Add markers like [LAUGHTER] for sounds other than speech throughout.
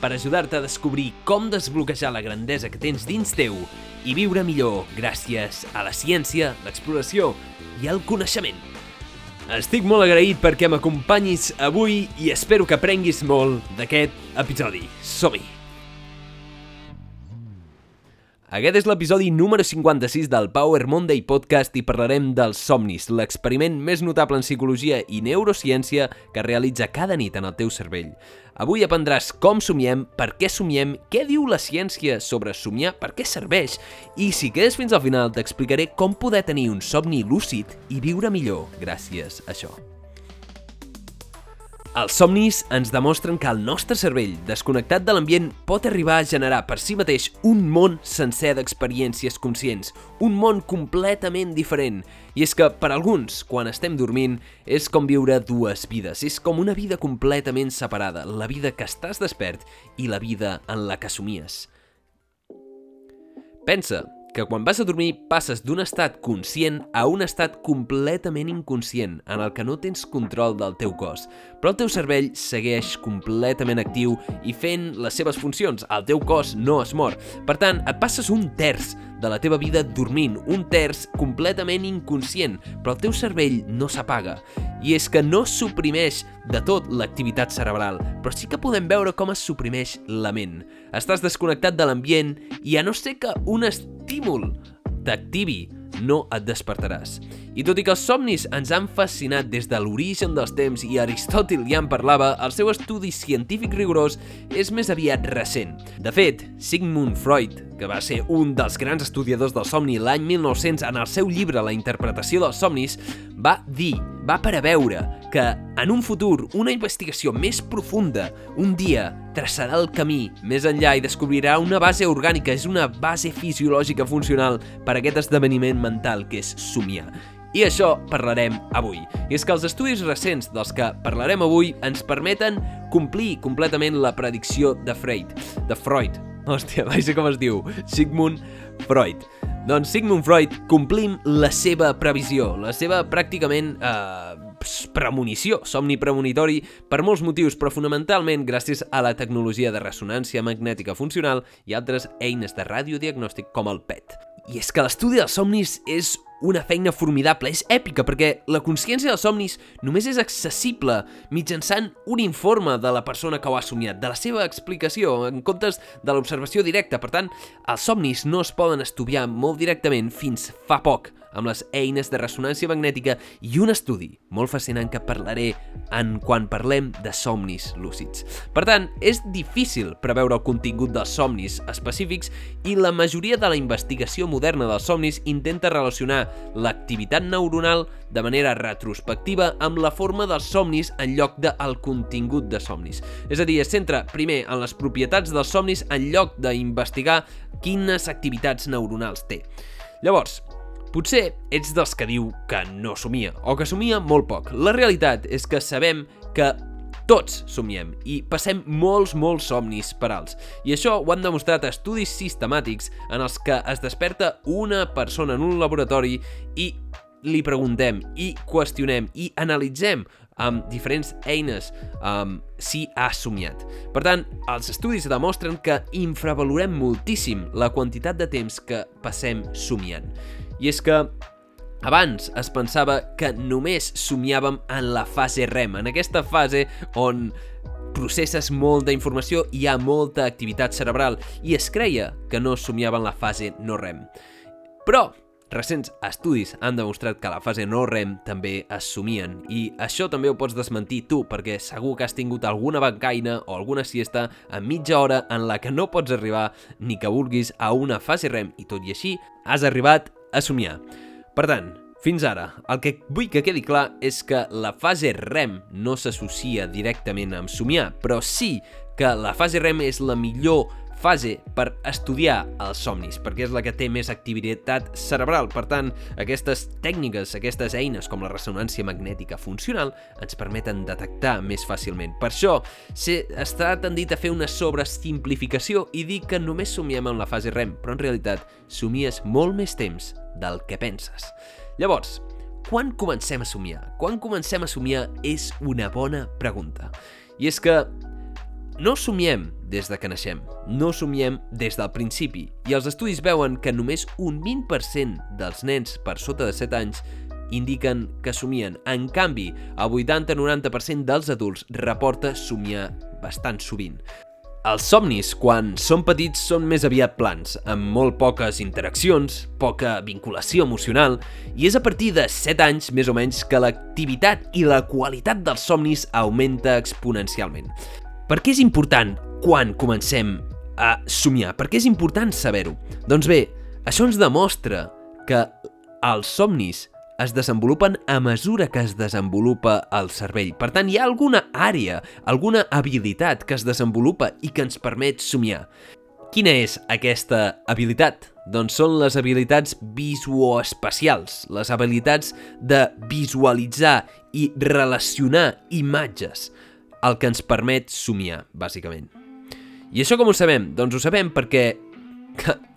per ajudar-te a descobrir com desbloquejar la grandesa que tens dins teu i viure millor gràcies a la ciència, l'exploració i el coneixement. Estic molt agraït perquè m'acompanyis avui i espero que aprenguis molt d'aquest episodi. Som-hi! Aquest és l'episodi número 56 del Power Monday Podcast i parlarem dels somnis, l'experiment més notable en psicologia i neurociència que realitza cada nit en el teu cervell. Avui aprendràs com somiem, per què somiem, què diu la ciència sobre somiar, per què serveix, i si quedes fins al final t'explicaré com poder tenir un somni lúcid i viure millor gràcies a això. Els somnis ens demostren que el nostre cervell, desconnectat de l'ambient, pot arribar a generar per si mateix un món sencer d'experiències conscients, un món completament diferent. I és que, per alguns, quan estem dormint, és com viure dues vides, és com una vida completament separada, la vida que estàs despert i la vida en la que somies. Pensa que quan vas a dormir passes d'un estat conscient a un estat completament inconscient, en el que no tens control del teu cos, però el teu cervell segueix completament actiu i fent les seves funcions. El teu cos no es mor. Per tant, et passes un terç de la teva vida dormint, un terç completament inconscient, però el teu cervell no s'apaga. I és que no suprimeix de tot l'activitat cerebral, però sí que podem veure com es suprimeix la ment. Estàs desconnectat de l'ambient i a no ser que un estímul t'activi, no et despertaràs. I tot i que els somnis ens han fascinat des de l'origen dels temps i Aristòtil ja en parlava, el seu estudi científic rigorós és més aviat recent. De fet, Sigmund Freud, que va ser un dels grans estudiadors del somni l'any 1900 en el seu llibre La interpretació dels somnis, va dir, va preveure que en un futur una investigació més profunda un dia traçarà el camí més enllà i descobrirà una base orgànica, és una base fisiològica funcional per a aquest esdeveniment mental que és somiar. I això parlarem avui. I és que els estudis recents dels que parlarem avui ens permeten complir completament la predicció de Freud. De Freud. Hòstia, [LAUGHS] vaja com es diu. Sigmund Freud. Doncs Sigmund Freud complim la seva previsió, la seva pràcticament eh, premonició, somni premonitori, per molts motius, però fonamentalment gràcies a la tecnologia de ressonància magnètica funcional i altres eines de radiodiagnòstic com el PET. I és que l'estudi dels somnis és una feina formidable, és èpica, perquè la consciència dels somnis només és accessible mitjançant un informe de la persona que ho ha somiat, de la seva explicació, en comptes de l'observació directa. Per tant, els somnis no es poden estudiar molt directament fins fa poc, amb les eines de ressonància magnètica i un estudi molt fascinant que parlaré en quan parlem de somnis lúcids. Per tant, és difícil preveure el contingut dels somnis específics i la majoria de la investigació moderna dels somnis intenta relacionar l'activitat neuronal de manera retrospectiva amb la forma dels somnis en lloc del contingut de somnis. És a dir, es centra primer en les propietats dels somnis en lloc d'investigar quines activitats neuronals té. Llavors, Potser ets dels que diu que no somia, o que somia molt poc. La realitat és que sabem que tots somiem i passem molts, molts somnis per alts. I això ho han demostrat estudis sistemàtics en els que es desperta una persona en un laboratori i li preguntem i qüestionem i analitzem amb diferents eines um, si ha somiat. Per tant, els estudis demostren que infravalorem moltíssim la quantitat de temps que passem somiant. I és que abans es pensava que només somiàvem en la fase REM, en aquesta fase on processes molta informació i hi ha molta activitat cerebral i es creia que no somiava en la fase no REM. Però recents estudis han demostrat que la fase no REM també es somien i això també ho pots desmentir tu perquè segur que has tingut alguna bancaina o alguna siesta a mitja hora en la que no pots arribar ni que vulguis a una fase REM i tot i així has arribat a somiar. Per tant, fins ara, el que vull que quedi clar és que la fase REM no s'associa directament amb somiar, però sí que la fase REM és la millor fase per estudiar els somnis, perquè és la que té més activitat cerebral. Per tant, aquestes tècniques, aquestes eines com la ressonància magnètica funcional ens permeten detectar més fàcilment. Per això, està tendit a fer una sobresimplificació i dir que només somiem en la fase REM, però en realitat somies molt més temps del que penses. Llavors, quan comencem a somiar? Quan comencem a somiar és una bona pregunta. I és que no somiem des de que naixem, no somiem des del principi, i els estudis veuen que només un 20% dels nens per sota de 7 anys indiquen que somien. En canvi, el 80-90% dels adults reporta somiar bastant sovint. Els somnis, quan són petits, són més aviat plans, amb molt poques interaccions, poca vinculació emocional, i és a partir de 7 anys, més o menys, que l'activitat i la qualitat dels somnis augmenta exponencialment. Per què és important quan comencem a somiar? Per què és important saber-ho? Doncs bé, això ens demostra que els somnis es desenvolupen a mesura que es desenvolupa el cervell. Per tant, hi ha alguna àrea, alguna habilitat que es desenvolupa i que ens permet somiar. Quina és aquesta habilitat? Doncs són les habilitats visuoespacials, les habilitats de visualitzar i relacionar imatges el que ens permet somiar, bàsicament. I això com ho sabem? Doncs ho sabem perquè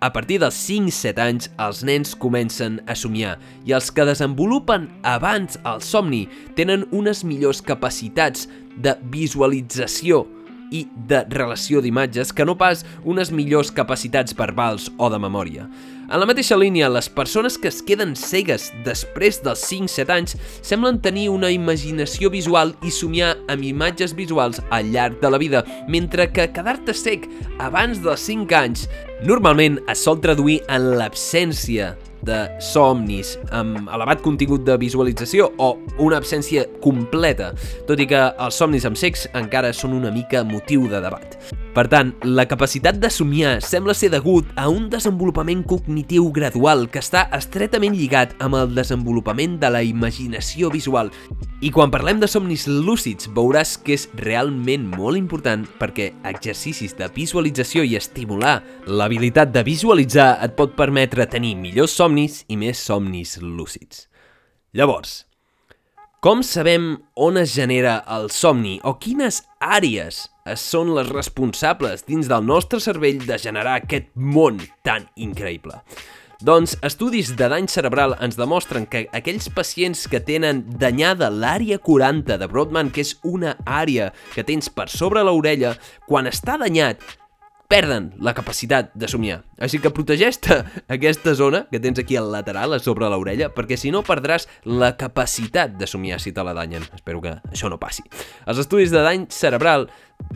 a partir dels 5-7 anys els nens comencen a somiar i els que desenvolupen abans el somni tenen unes millors capacitats de visualització i de relació d'imatges que no pas unes millors capacitats verbals o de memòria. En la mateixa línia, les persones que es queden cegues després dels 5-7 anys semblen tenir una imaginació visual i somiar amb imatges visuals al llarg de la vida, mentre que quedar-te cec abans dels 5 anys normalment es sol traduir en l'absència de somnis amb elevat contingut de visualització o una absència completa, tot i que els somnis amb sex encara són una mica motiu de debat. Per tant, la capacitat de somiar sembla ser degut a un desenvolupament cognitiu gradual que està estretament lligat amb el desenvolupament de la imaginació visual. I quan parlem de somnis lúcids, veuràs que és realment molt important perquè exercicis de visualització i estimular l'habilitat de visualitzar et pot permetre tenir millors somnis i més somnis lúcids. Llavors, com sabem on es genera el somni o quines àrees són les responsables dins del nostre cervell de generar aquest món tan increïble? Doncs estudis de dany cerebral ens demostren que aquells pacients que tenen danyada l'àrea 40 de Brodmann, que és una àrea que tens per sobre l'orella, quan està danyat, perden la capacitat de somiar. Així que protegeix-te [LAUGHS] aquesta zona que tens aquí al lateral, a sobre l'orella, perquè si no perdràs la capacitat de somiar si te la danyen. Espero que això no passi. Els estudis de dany cerebral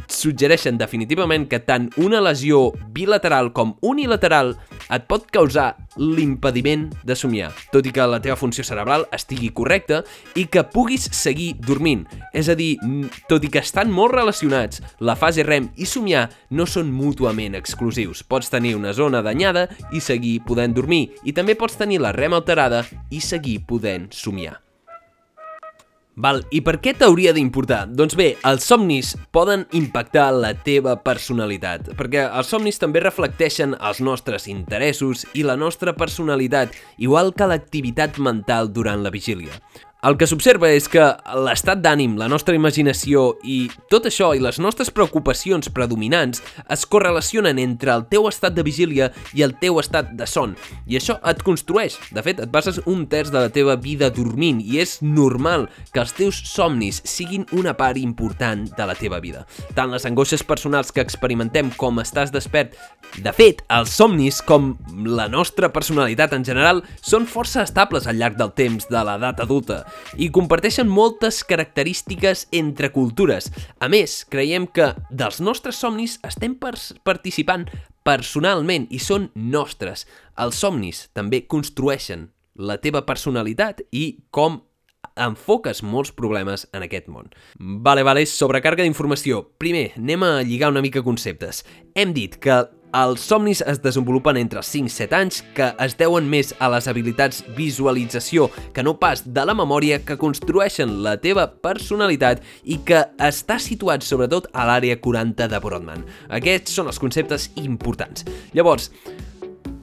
suggereixen definitivament que tant una lesió bilateral com unilateral et pot causar l'impediment de somiar, tot i que la teva funció cerebral estigui correcta i que puguis seguir dormint. És a dir, tot i que estan molt relacionats, la fase REM i somiar no són mútuament exclusius. Pots tenir una zona danyada i seguir podent dormir, i també pots tenir la REM alterada i seguir podent somiar. Val, i per què t'hauria d'importar? Doncs bé, els somnis poden impactar la teva personalitat, perquè els somnis també reflecteixen els nostres interessos i la nostra personalitat, igual que l'activitat mental durant la vigília. El que s'observa és que l'estat d'ànim, la nostra imaginació i tot això i les nostres preocupacions predominants es correlacionen entre el teu estat de vigília i el teu estat de son. I això et construeix. De fet, et passes un terç de la teva vida dormint i és normal que els teus somnis siguin una part important de la teva vida. Tant les angoixes personals que experimentem com estàs despert. De fet, els somnis, com la nostra personalitat en general, són força estables al llarg del temps de l'edat adulta i comparteixen moltes característiques entre cultures. A més, creiem que dels nostres somnis estem participant personalment i són nostres. Els somnis també construeixen la teva personalitat i com enfoques molts problemes en aquest món. Vale, vale, sobrecàrrega d'informació. Primer, anem a lligar una mica conceptes. Hem dit que els somnis es desenvolupen entre els 5-7 anys, que es deuen més a les habilitats visualització que no pas de la memòria que construeixen la teva personalitat i que està situat sobretot a l'àrea 40 de Brodmann. Aquests són els conceptes importants. Llavors,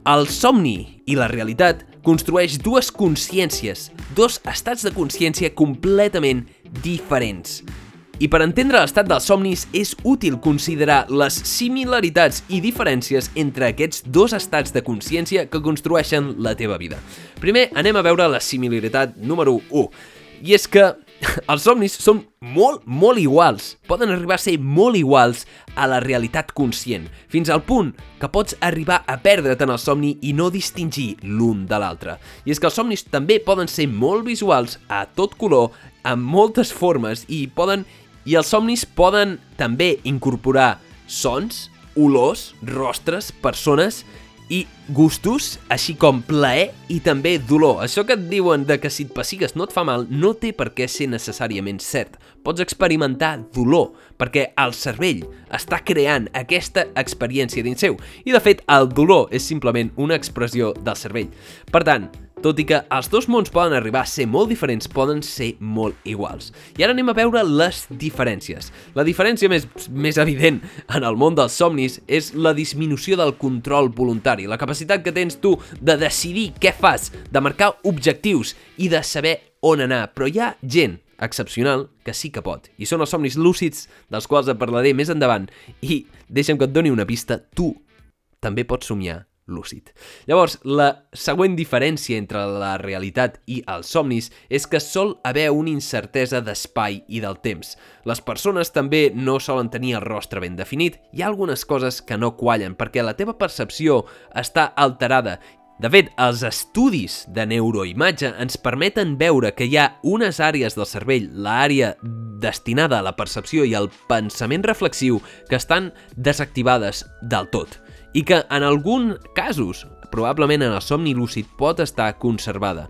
el somni i la realitat construeix dues consciències, dos estats de consciència completament diferents. I per entendre l'estat dels somnis és útil considerar les similaritats i diferències entre aquests dos estats de consciència que construeixen la teva vida. Primer anem a veure la similaritat número 1. I és que [LAUGHS] els somnis són molt, molt iguals. Poden arribar a ser molt iguals a la realitat conscient, fins al punt que pots arribar a perdre't en el somni i no distingir l'un de l'altre. I és que els somnis també poden ser molt visuals, a tot color, amb moltes formes i poden i els somnis poden també incorporar sons, olors, rostres, persones i gustos, així com plaer i també dolor. Això que et diuen de que si et pessigues no et fa mal no té per què ser necessàriament cert. Pots experimentar dolor, perquè el cervell està creant aquesta experiència dins seu. I de fet, el dolor és simplement una expressió del cervell. Per tant, tot i que els dos mons poden arribar a ser molt diferents, poden ser molt iguals. I ara anem a veure les diferències. La diferència més, més evident en el món dels somnis és la disminució del control voluntari, la capacitat que tens tu de decidir què fas, de marcar objectius i de saber on anar. Però hi ha gent excepcional que sí que pot. I són els somnis lúcids, dels quals et parlaré més endavant. I deixa'm que et doni una pista, tu també pots somiar lúcid. Llavors, la següent diferència entre la realitat i els somnis és que sol haver una incertesa d'espai i del temps. Les persones també no solen tenir el rostre ben definit. Hi ha algunes coses que no quallen perquè la teva percepció està alterada de fet, els estudis de neuroimatge ens permeten veure que hi ha unes àrees del cervell, l'àrea destinada a la percepció i al pensament reflexiu, que estan desactivades del tot i que en algun casos, probablement en el somni lúcid, pot estar conservada.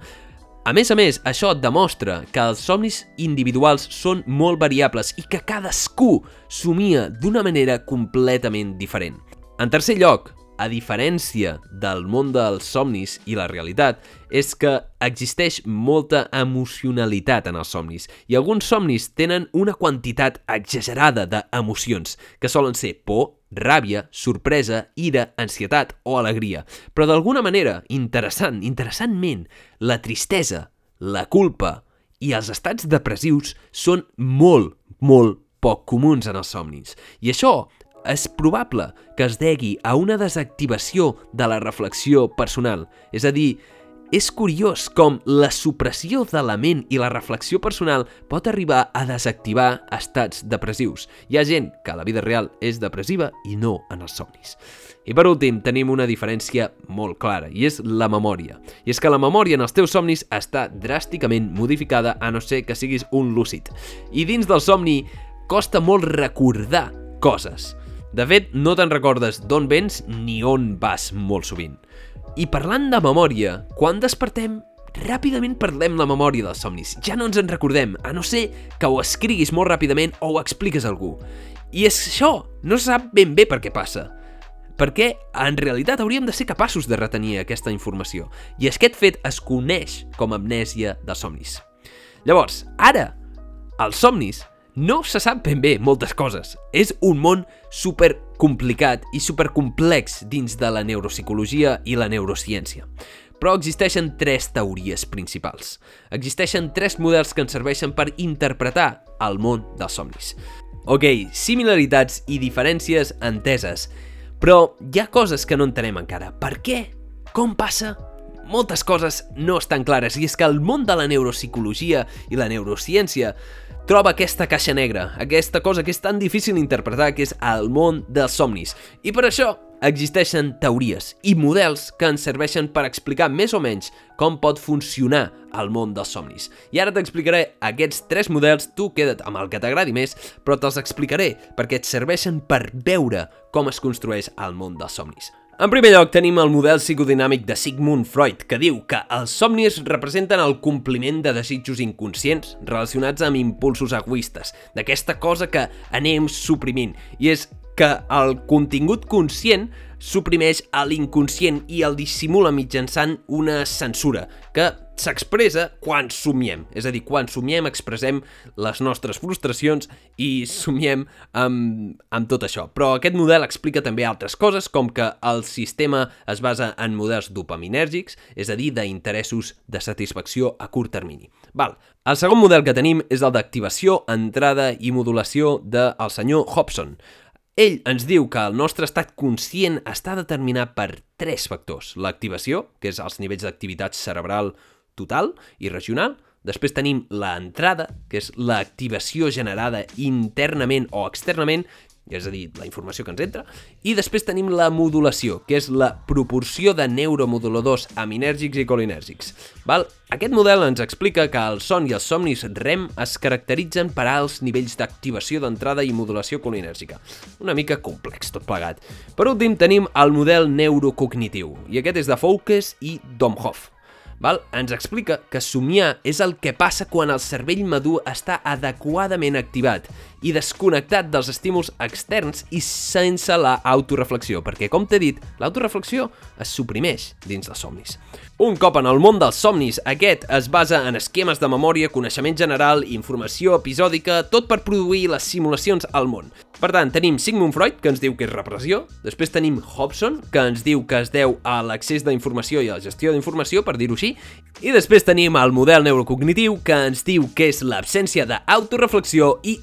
A més a més, això demostra que els somnis individuals són molt variables i que cadascú somia d'una manera completament diferent. En tercer lloc, a diferència del món dels somnis i la realitat, és que existeix molta emocionalitat en els somnis i alguns somnis tenen una quantitat exagerada d'emocions, que solen ser por, ràbia, sorpresa, ira, ansietat o alegria. Però d'alguna manera, interessant, interessantment, la tristesa, la culpa i els estats depressius són molt, molt poc comuns en els somnis. I això és probable que es degui a una desactivació de la reflexió personal, és a dir, és curiós com la supressió de la ment i la reflexió personal pot arribar a desactivar estats depressius. Hi ha gent que a la vida real és depressiva i no en els somnis. I per últim, tenim una diferència molt clara, i és la memòria. I és que la memòria en els teus somnis està dràsticament modificada a no ser que siguis un lúcid. I dins del somni costa molt recordar coses. De fet, no te'n recordes d'on vens ni on vas molt sovint. I parlant de memòria, quan despertem, ràpidament perdem la memòria dels somnis. Ja no ens en recordem, a no ser que ho escriguis molt ràpidament o ho expliques a algú. I és això, no sap ben bé per què passa. Perquè, en realitat, hauríem de ser capaços de retenir aquesta informació. I aquest fet es coneix com amnèsia de somnis. Llavors, ara, els somnis no se sap ben bé moltes coses. És un món super complicat i supercomplex dins de la neuropsicologia i la neurociència. Però existeixen tres teories principals. Existeixen tres models que ens serveixen per interpretar el món dels somnis. Ok, similaritats i diferències enteses, però hi ha coses que no entenem encara. Per què? Com passa? Moltes coses no estan clares i és que el món de la neuropsicologia i la neurociència troba aquesta caixa negra, aquesta cosa que és tan difícil d'interpretar, que és el món dels somnis. I per això existeixen teories i models que ens serveixen per explicar més o menys com pot funcionar el món dels somnis. I ara t'explicaré aquests tres models, tu queda't amb el que t'agradi més, però te'ls explicaré perquè et serveixen per veure com es construeix el món dels somnis. En primer lloc tenim el model psicodinàmic de Sigmund Freud, que diu que els somnis representen el compliment de desitjos inconscients relacionats amb impulsos egoistes, d'aquesta cosa que anem suprimint, i és que el contingut conscient suprimeix a l'inconscient i el dissimula mitjançant una censura que s'expressa quan somiem. És a dir, quan somiem expressem les nostres frustracions i somiem amb, amb tot això. Però aquest model explica també altres coses, com que el sistema es basa en models dopaminèrgics, és a dir, d'interessos de satisfacció a curt termini. Val. El segon model que tenim és el d'activació, entrada i modulació del senyor Hobson. Ell ens diu que el nostre estat conscient està determinat per tres factors. L'activació, que és els nivells d'activitat cerebral total i regional. Després tenim l'entrada, que és l'activació generada internament o externament, és a dir, la informació que ens entra, i després tenim la modulació, que és la proporció de neuromoduladors aminèrgics i colinèrgics. Val? Aquest model ens explica que el son i els somnis REM es caracteritzen per alts nivells d'activació d'entrada i modulació colinèrgica. Una mica complex tot plegat. Per últim tenim el model neurocognitiu, i aquest és de Focus i Domhoff val? ens explica que somiar és el que passa quan el cervell madur està adequadament activat i desconnectat dels estímuls externs i sense la autoreflexió, perquè, com t'he dit, l'autoreflexió es suprimeix dins dels somnis. Un cop en el món dels somnis, aquest es basa en esquemes de memòria, coneixement general, informació episòdica, tot per produir les simulacions al món. Per tant, tenim Sigmund Freud, que ens diu que és repressió, després tenim Hobson, que ens diu que es deu a l'accés d'informació i a la gestió d'informació, per dir-ho així, i després tenim el model neurocognitiu, que ens diu que és l'absència d'autoreflexió i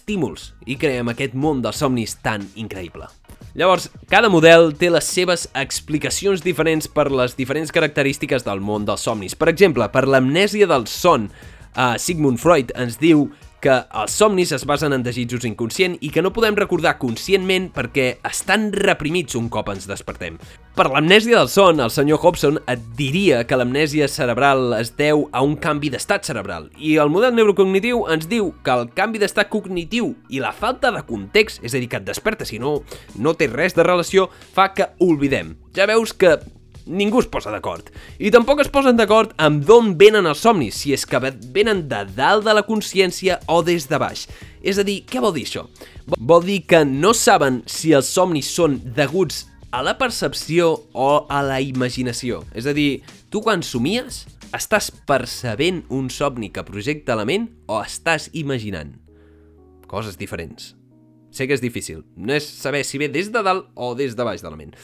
d'estímuls, i creem aquest món dels somnis tan increïble. Llavors, cada model té les seves explicacions diferents per les diferents característiques del món dels somnis. Per exemple, per l'amnèsia del son, uh, Sigmund Freud ens diu que els somnis es basen en desitjos inconscient i que no podem recordar conscientment perquè estan reprimits un cop ens despertem. Per l'amnèsia del son, el senyor Hobson et diria que l'amnèsia cerebral es deu a un canvi d'estat cerebral i el model neurocognitiu ens diu que el canvi d'estat cognitiu i la falta de context, és a dir, que et despertes i no, no té res de relació, fa que oblidem. Ja veus que ningú es posa d'acord. I tampoc es posen d'acord amb d'on venen els somnis, si és que venen de dalt de la consciència o des de baix. És a dir, què vol dir això? Vol dir que no saben si els somnis són deguts a la percepció o a la imaginació. És a dir, tu quan somies, estàs percebent un somni que projecta la ment o estàs imaginant? Coses diferents. Sé que és difícil, no és saber si ve des de dalt o des de baix de la ment.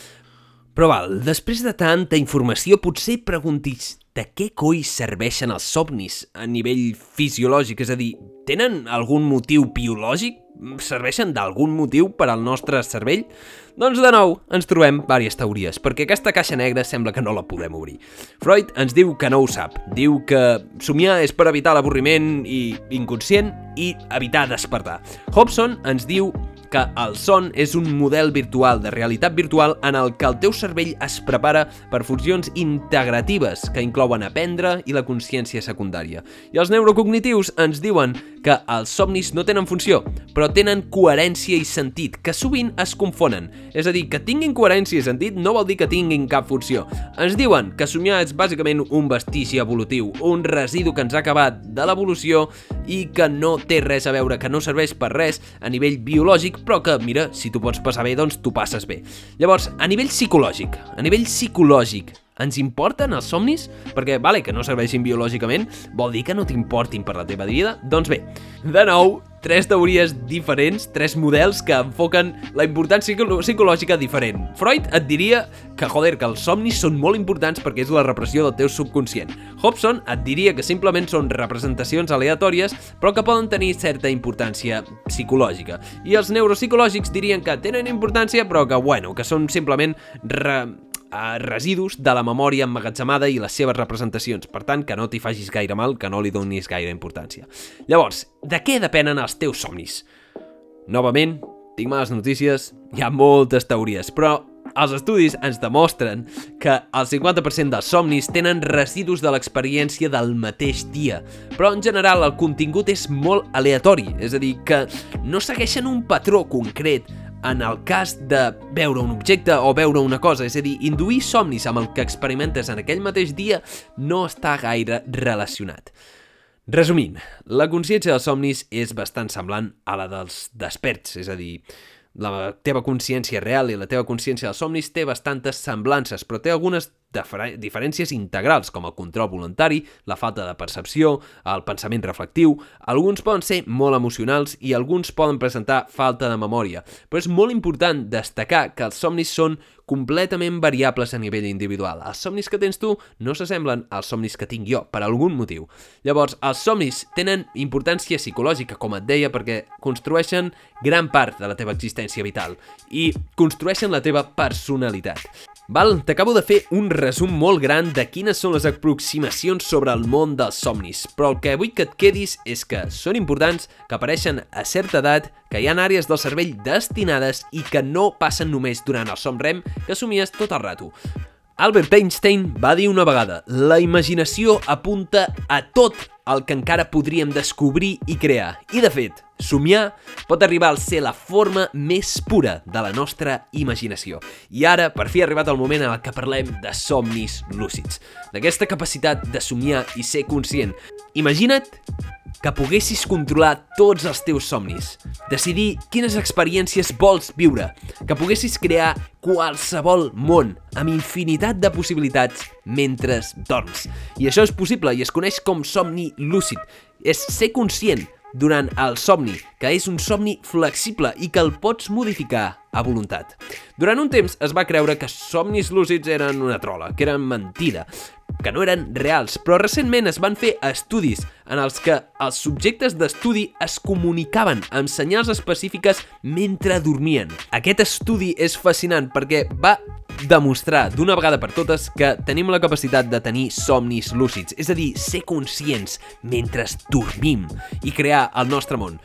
Però val, després de tanta informació potser preguntis de què coi serveixen els somnis a nivell fisiològic, és a dir, tenen algun motiu biològic? Serveixen d'algun motiu per al nostre cervell? Doncs de nou, ens trobem diverses teories, perquè aquesta caixa negra sembla que no la podem obrir. Freud ens diu que no ho sap. Diu que somiar és per evitar l'avorriment i inconscient i evitar despertar. Hobson ens diu que el son és un model virtual de realitat virtual en el que el teu cervell es prepara per funcions integratives que inclouen aprendre i la consciència secundària. I els neurocognitius ens diuen que els somnis no tenen funció, però tenen coherència i sentit, que sovint es confonen. És a dir, que tinguin coherència i sentit no vol dir que tinguin cap funció. Ens diuen que somiar és bàsicament un vestigi evolutiu, un residu que ens ha acabat de l'evolució i que no té res a veure, que no serveix per res a nivell biològic, però que, mira, si tu pots passar bé, doncs tu passes bé. Llavors, a nivell psicològic, a nivell psicològic, ens importen els somnis? Perquè, vale, que no serveixin biològicament, vol dir que no t'importin per la teva vida? Doncs bé, de nou, tres teories diferents, tres models que enfoquen la importància psicològica diferent. Freud et diria que, joder, que els somnis són molt importants perquè és la repressió del teu subconscient. Hobson et diria que simplement són representacions aleatòries, però que poden tenir certa importància psicològica. I els neuropsicològics dirien que tenen importància, però que, bueno, que són simplement re a residus de la memòria emmagatzemada i les seves representacions. Per tant, que no t'hi facis gaire mal, que no li donis gaire importància. Llavors, de què depenen els teus somnis? Novament, tinc males notícies, hi ha moltes teories, però els estudis ens demostren que el 50% dels somnis tenen residus de l'experiència del mateix dia, però en general el contingut és molt aleatori, és a dir, que no segueixen un patró concret en el cas de veure un objecte o veure una cosa, és a dir, induir somnis amb el que experimentes en aquell mateix dia no està gaire relacionat. Resumint, la consciència dels somnis és bastant semblant a la dels desperts, és a dir, la teva consciència real i la teva consciència dels somnis té bastantes semblances, però té algunes diferències integrals, com el control voluntari, la falta de percepció, el pensament reflectiu. Alguns poden ser molt emocionals i alguns poden presentar falta de memòria. Però és molt important destacar que els somnis són completament variables a nivell individual. Els somnis que tens tu no s'assemblen als somnis que tinc jo, per algun motiu. Llavors, els somnis tenen importància psicològica, com et deia, perquè construeixen gran part de la teva existència vital i construeixen la teva personalitat. Val, t'acabo de fer un resum molt gran de quines són les aproximacions sobre el món dels somnis, però el que vull que et quedis és que són importants, que apareixen a certa edat, que hi ha àrees del cervell destinades i que no passen només durant el som REM, que somies tot el rato. Albert Einstein va dir una vegada la imaginació apunta a tot el que encara podríem descobrir i crear. I de fet, somiar pot arribar a ser la forma més pura de la nostra imaginació. I ara, per fi ha arribat el moment en el que parlem de somnis lúcids, d'aquesta capacitat de somiar i ser conscient. Imagina't que poguessis controlar tots els teus somnis, decidir quines experiències vols viure, que poguessis crear qualsevol món amb infinitat de possibilitats mentre dorms. I això és possible i es coneix com somni lúcid. És ser conscient durant el somni, que és un somni flexible i que el pots modificar a voluntat. Durant un temps es va creure que somnis lúcids eren una trola, que eren mentida, que no eren reals, però recentment es van fer estudis en els que els subjectes d'estudi es comunicaven amb senyals específiques mentre dormien. Aquest estudi és fascinant perquè va demostrar d'una vegada per totes que tenim la capacitat de tenir somnis lúcids, és a dir, ser conscients mentre dormim i crear el nostre món.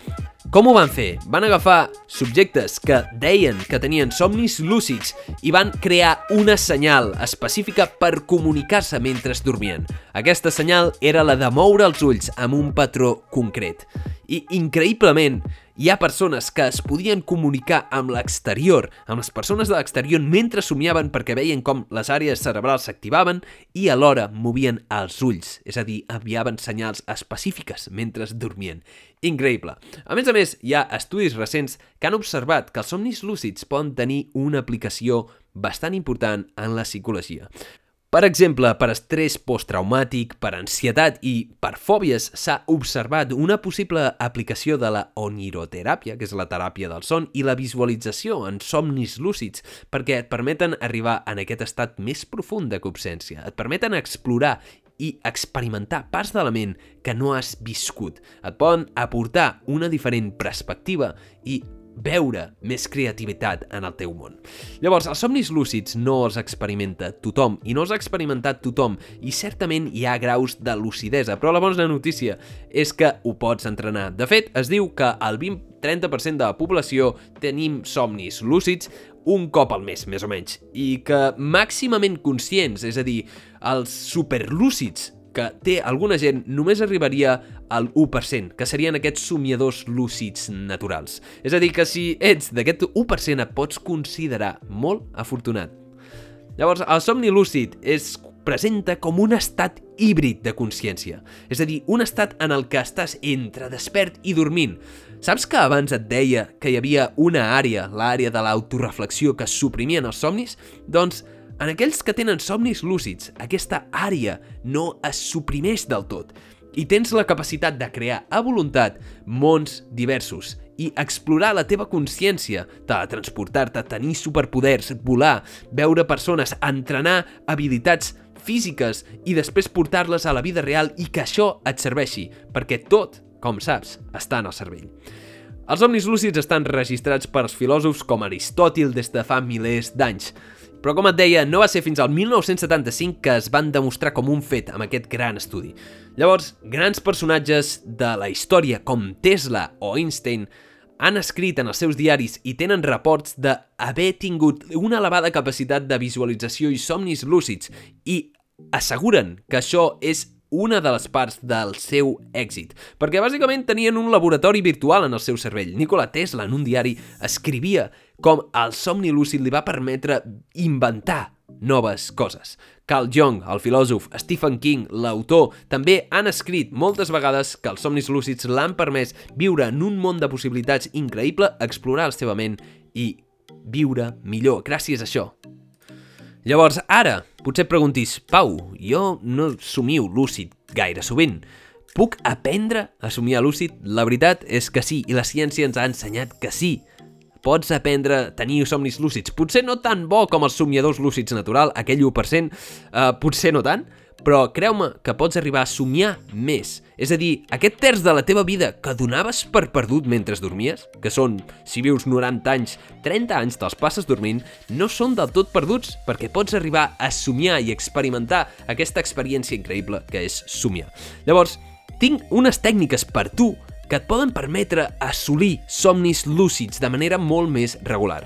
Com ho van fer? Van agafar subjectes que deien que tenien somnis lúcids i van crear una senyal específica per comunicar-se mentre dormien. Aquesta senyal era la de moure els ulls amb un patró concret. I, increïblement, hi ha persones que es podien comunicar amb l'exterior, amb les persones de l'exterior mentre somiaven perquè veien com les àrees cerebrals s'activaven i alhora movien els ulls, és a dir, enviaven senyals específiques mentre dormien. Increïble. A més a més, hi ha estudis recents que han observat que els somnis lúcids poden tenir una aplicació bastant important en la psicologia. Per exemple, per estrès posttraumàtic, per ansietat i per fòbies s'ha observat una possible aplicació de la oniroteràpia, que és la teràpia del son, i la visualització en somnis lúcids, perquè et permeten arribar en aquest estat més profund de cobsència, et permeten explorar i experimentar parts de la ment que no has viscut. Et poden aportar una diferent perspectiva i veure més creativitat en el teu món. Llavors, els somnis lúcids no els experimenta tothom i no els ha experimentat tothom i certament hi ha graus de lucidesa, però la bona notícia és que ho pots entrenar. De fet, es diu que el 20-30% de la població tenim somnis lúcids un cop al mes, més o menys, i que màximament conscients, és a dir, els superlúcids que té alguna gent només arribaria al 1%, que serien aquests somiadors lúcids naturals. És a dir, que si ets d'aquest 1% et pots considerar molt afortunat. Llavors, el somni lúcid es presenta com un estat híbrid de consciència, és a dir, un estat en el que estàs entre despert i dormint. Saps que abans et deia que hi havia una àrea, l'àrea de l'autoreflexió, que suprimien els somnis? Doncs en aquells que tenen somnis lúcids, aquesta àrea no es suprimeix del tot i tens la capacitat de crear a voluntat mons diversos i explorar la teva consciència, teletransportar-te, tenir superpoders, volar, veure persones, entrenar habilitats físiques i després portar-les a la vida real i que això et serveixi, perquè tot, com saps, està en el cervell. Els somnis lúcids estan registrats pels filòsofs com Aristòtil des de fa milers d'anys. Però com et deia, no va ser fins al 1975 que es van demostrar com un fet amb aquest gran estudi. Llavors, grans personatges de la història com Tesla o Einstein han escrit en els seus diaris i tenen reports d'haver tingut una elevada capacitat de visualització i somnis lúcids i asseguren que això és una de les parts del seu èxit, perquè bàsicament tenien un laboratori virtual en el seu cervell. Nikola Tesla, en un diari, escrivia com el somni lúcid li va permetre inventar noves coses. Carl Jung, el filòsof, Stephen King, l'autor, també han escrit moltes vegades que els somnis lúcids l'han permès viure en un món de possibilitats increïble, explorar la seva ment i viure millor gràcies a això. Llavors, ara, potser et preguntis, Pau, jo no somio lúcid gaire sovint. Puc aprendre a somiar lúcid? La veritat és que sí, i la ciència ens ha ensenyat que sí. Pots aprendre a tenir somnis lúcids. Potser no tan bo com els somiadors lúcids natural, aquell 1%, eh, potser no tant, però creu-me que pots arribar a somiar més. És a dir, aquest terç de la teva vida que donaves per perdut mentre dormies, que són, si vius 90 anys, 30 anys te'ls passes dormint, no són del tot perduts perquè pots arribar a somiar i experimentar aquesta experiència increïble que és somiar. Llavors, tinc unes tècniques per tu que et poden permetre assolir somnis lúcids de manera molt més regular.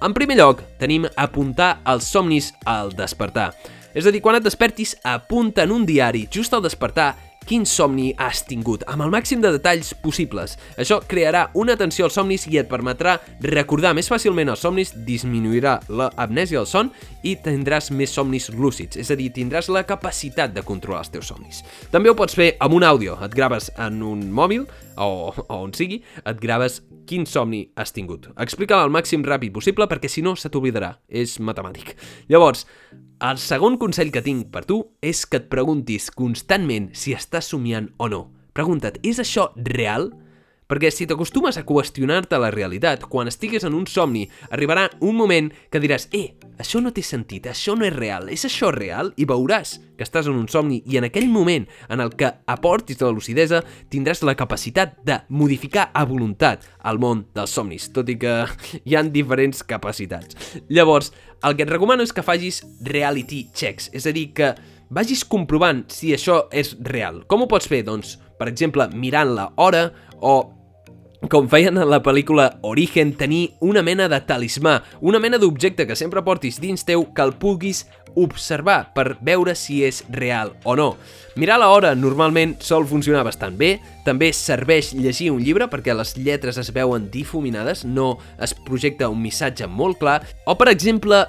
En primer lloc, tenim apuntar els somnis al despertar. És a dir, quan et despertis, apunta en un diari, just al despertar, quin somni has tingut, amb el màxim de detalls possibles. Això crearà una atenció als somnis i et permetrà recordar més fàcilment els somnis, disminuirà l'amnèsia del son i tindràs més somnis lúcids, és a dir, tindràs la capacitat de controlar els teus somnis. També ho pots fer amb un àudio, et graves en un mòbil o, o on sigui, et graves quin somni has tingut. Explica'l al màxim ràpid possible perquè si no se t'oblidarà, és matemàtic. Llavors, el segon consell que tinc per tu és que et preguntis constantment si estàs somiant o no. Pregunta't, és això real? Perquè si t'acostumes a qüestionar-te la realitat, quan estigues en un somni, arribarà un moment que diràs «Eh, això no té sentit, això no és real, és això real?» I veuràs que estàs en un somni i en aquell moment en el que aportis de la lucidesa tindràs la capacitat de modificar a voluntat el món dels somnis, tot i que hi han diferents capacitats. Llavors, el que et recomano és que facis reality checks, és a dir, que vagis comprovant si això és real. Com ho pots fer? Doncs, per exemple, mirant la hora o com feien en la pel·lícula Origen, tenir una mena de talismà, una mena d'objecte que sempre portis dins teu que el puguis observar per veure si és real o no. Mirar la hora normalment sol funcionar bastant bé, també serveix llegir un llibre perquè les lletres es veuen difuminades, no es projecta un missatge molt clar, o per exemple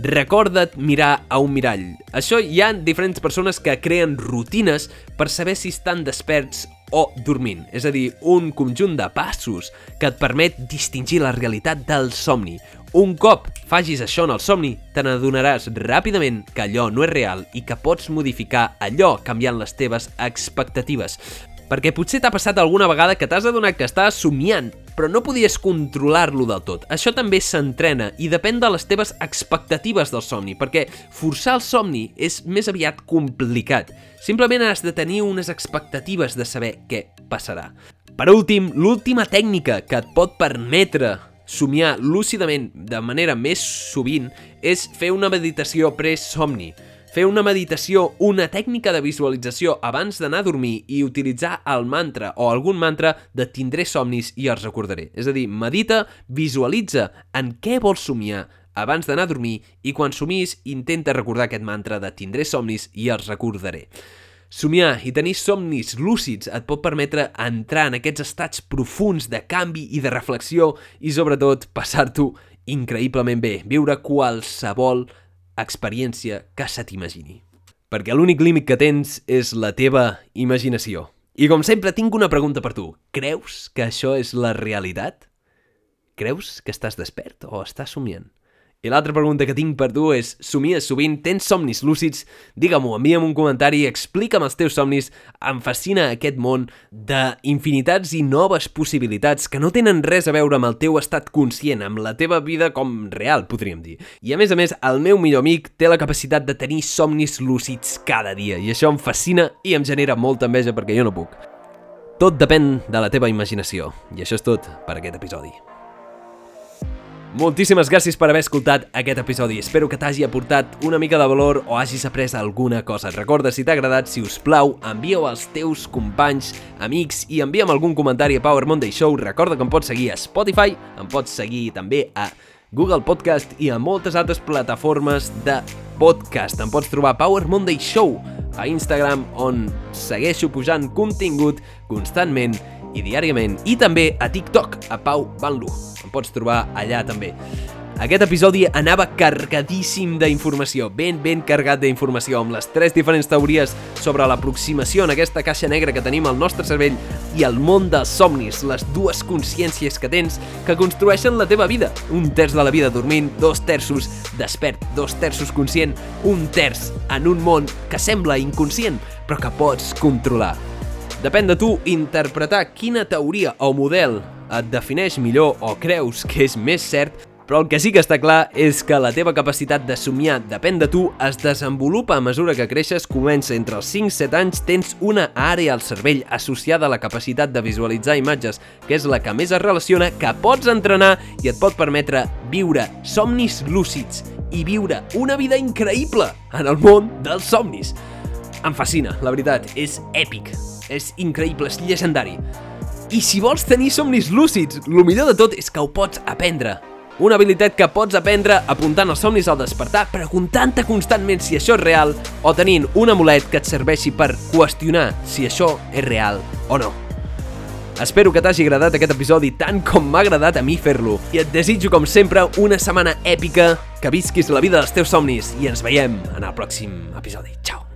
recorda't mirar a un mirall. Això hi ha diferents persones que creen rutines per saber si estan desperts o dormint, és a dir, un conjunt de passos que et permet distingir la realitat del somni. Un cop facis això en el somni, te n'adonaràs ràpidament que allò no és real i que pots modificar allò canviant les teves expectatives. Perquè potser t'ha passat alguna vegada que t'has adonat que estàs somiant, però no podies controlar-lo del tot. Això també s'entrena i depèn de les teves expectatives del somni, perquè forçar el somni és més aviat complicat. Simplement has de tenir unes expectatives de saber què passarà. Per últim, l'última tècnica que et pot permetre somiar lúcidament de manera més sovint és fer una meditació pre-somni fer una meditació, una tècnica de visualització abans d'anar a dormir i utilitzar el mantra o algun mantra de tindré somnis i els recordaré. És a dir, medita, visualitza en què vols somiar abans d'anar a dormir i quan somis intenta recordar aquest mantra de tindré somnis i els recordaré. Somiar i tenir somnis lúcids et pot permetre entrar en aquests estats profuns de canvi i de reflexió i sobretot passar-t'ho increïblement bé, viure qualsevol experiència que se t'imagini. Perquè l'únic límit que tens és la teva imaginació. I com sempre tinc una pregunta per tu. Creus que això és la realitat? Creus que estàs despert o estàs somiant? I l'altra pregunta que tinc per tu és, somies sovint, tens somnis lúcids? Digue-m'ho, envia'm un comentari, explica'm els teus somnis. Em fascina aquest món d'infinitats i noves possibilitats que no tenen res a veure amb el teu estat conscient, amb la teva vida com real, podríem dir. I a més a més, el meu millor amic té la capacitat de tenir somnis lúcids cada dia, i això em fascina i em genera molta enveja perquè jo no puc. Tot depèn de la teva imaginació, i això és tot per aquest episodi. Moltíssimes gràcies per haver escoltat aquest episodi. Espero que t'hagi aportat una mica de valor o hagis après alguna cosa. Recorda, si t'ha agradat, si us plau, envia-ho als teus companys, amics i envia'm algun comentari a Power Monday Show. Recorda que em pots seguir a Spotify, em pots seguir també a Google Podcast i a moltes altres plataformes de podcast. Em pots trobar Power Monday Show a Instagram on segueixo pujant contingut constantment i diàriament i també a TikTok, a Pau Banlu. Em pots trobar allà també. Aquest episodi anava cargadíssim d'informació, ben ben cargat d'informació, amb les tres diferents teories sobre l'aproximació en aquesta caixa negra que tenim al nostre cervell i el món dels somnis, les dues consciències que tens que construeixen la teva vida. Un terç de la vida dormint, dos terços despert, dos terços conscient, un terç en un món que sembla inconscient, però que pots controlar. Depèn de tu interpretar quina teoria o model et defineix millor o creus que és més cert però el que sí que està clar és que la teva capacitat de somiar depèn de tu, es desenvolupa a mesura que creixes, comença entre els 5-7 anys, tens una àrea al cervell associada a la capacitat de visualitzar imatges, que és la que més es relaciona, que pots entrenar i et pot permetre viure somnis lúcids i viure una vida increïble en el món dels somnis. Em fascina, la veritat, és èpic, és increïble, és llegendari. I si vols tenir somnis lúcids, el millor de tot és que ho pots aprendre. Una habilitat que pots aprendre apuntant els somnis al despertar, preguntant-te constantment si això és real o tenint un amulet que et serveixi per qüestionar si això és real o no. Espero que t'hagi agradat aquest episodi tant com m'ha agradat a mi fer-lo. I et desitjo, com sempre, una setmana èpica, que visquis la vida dels teus somnis i ens veiem en el pròxim episodi. Ciao!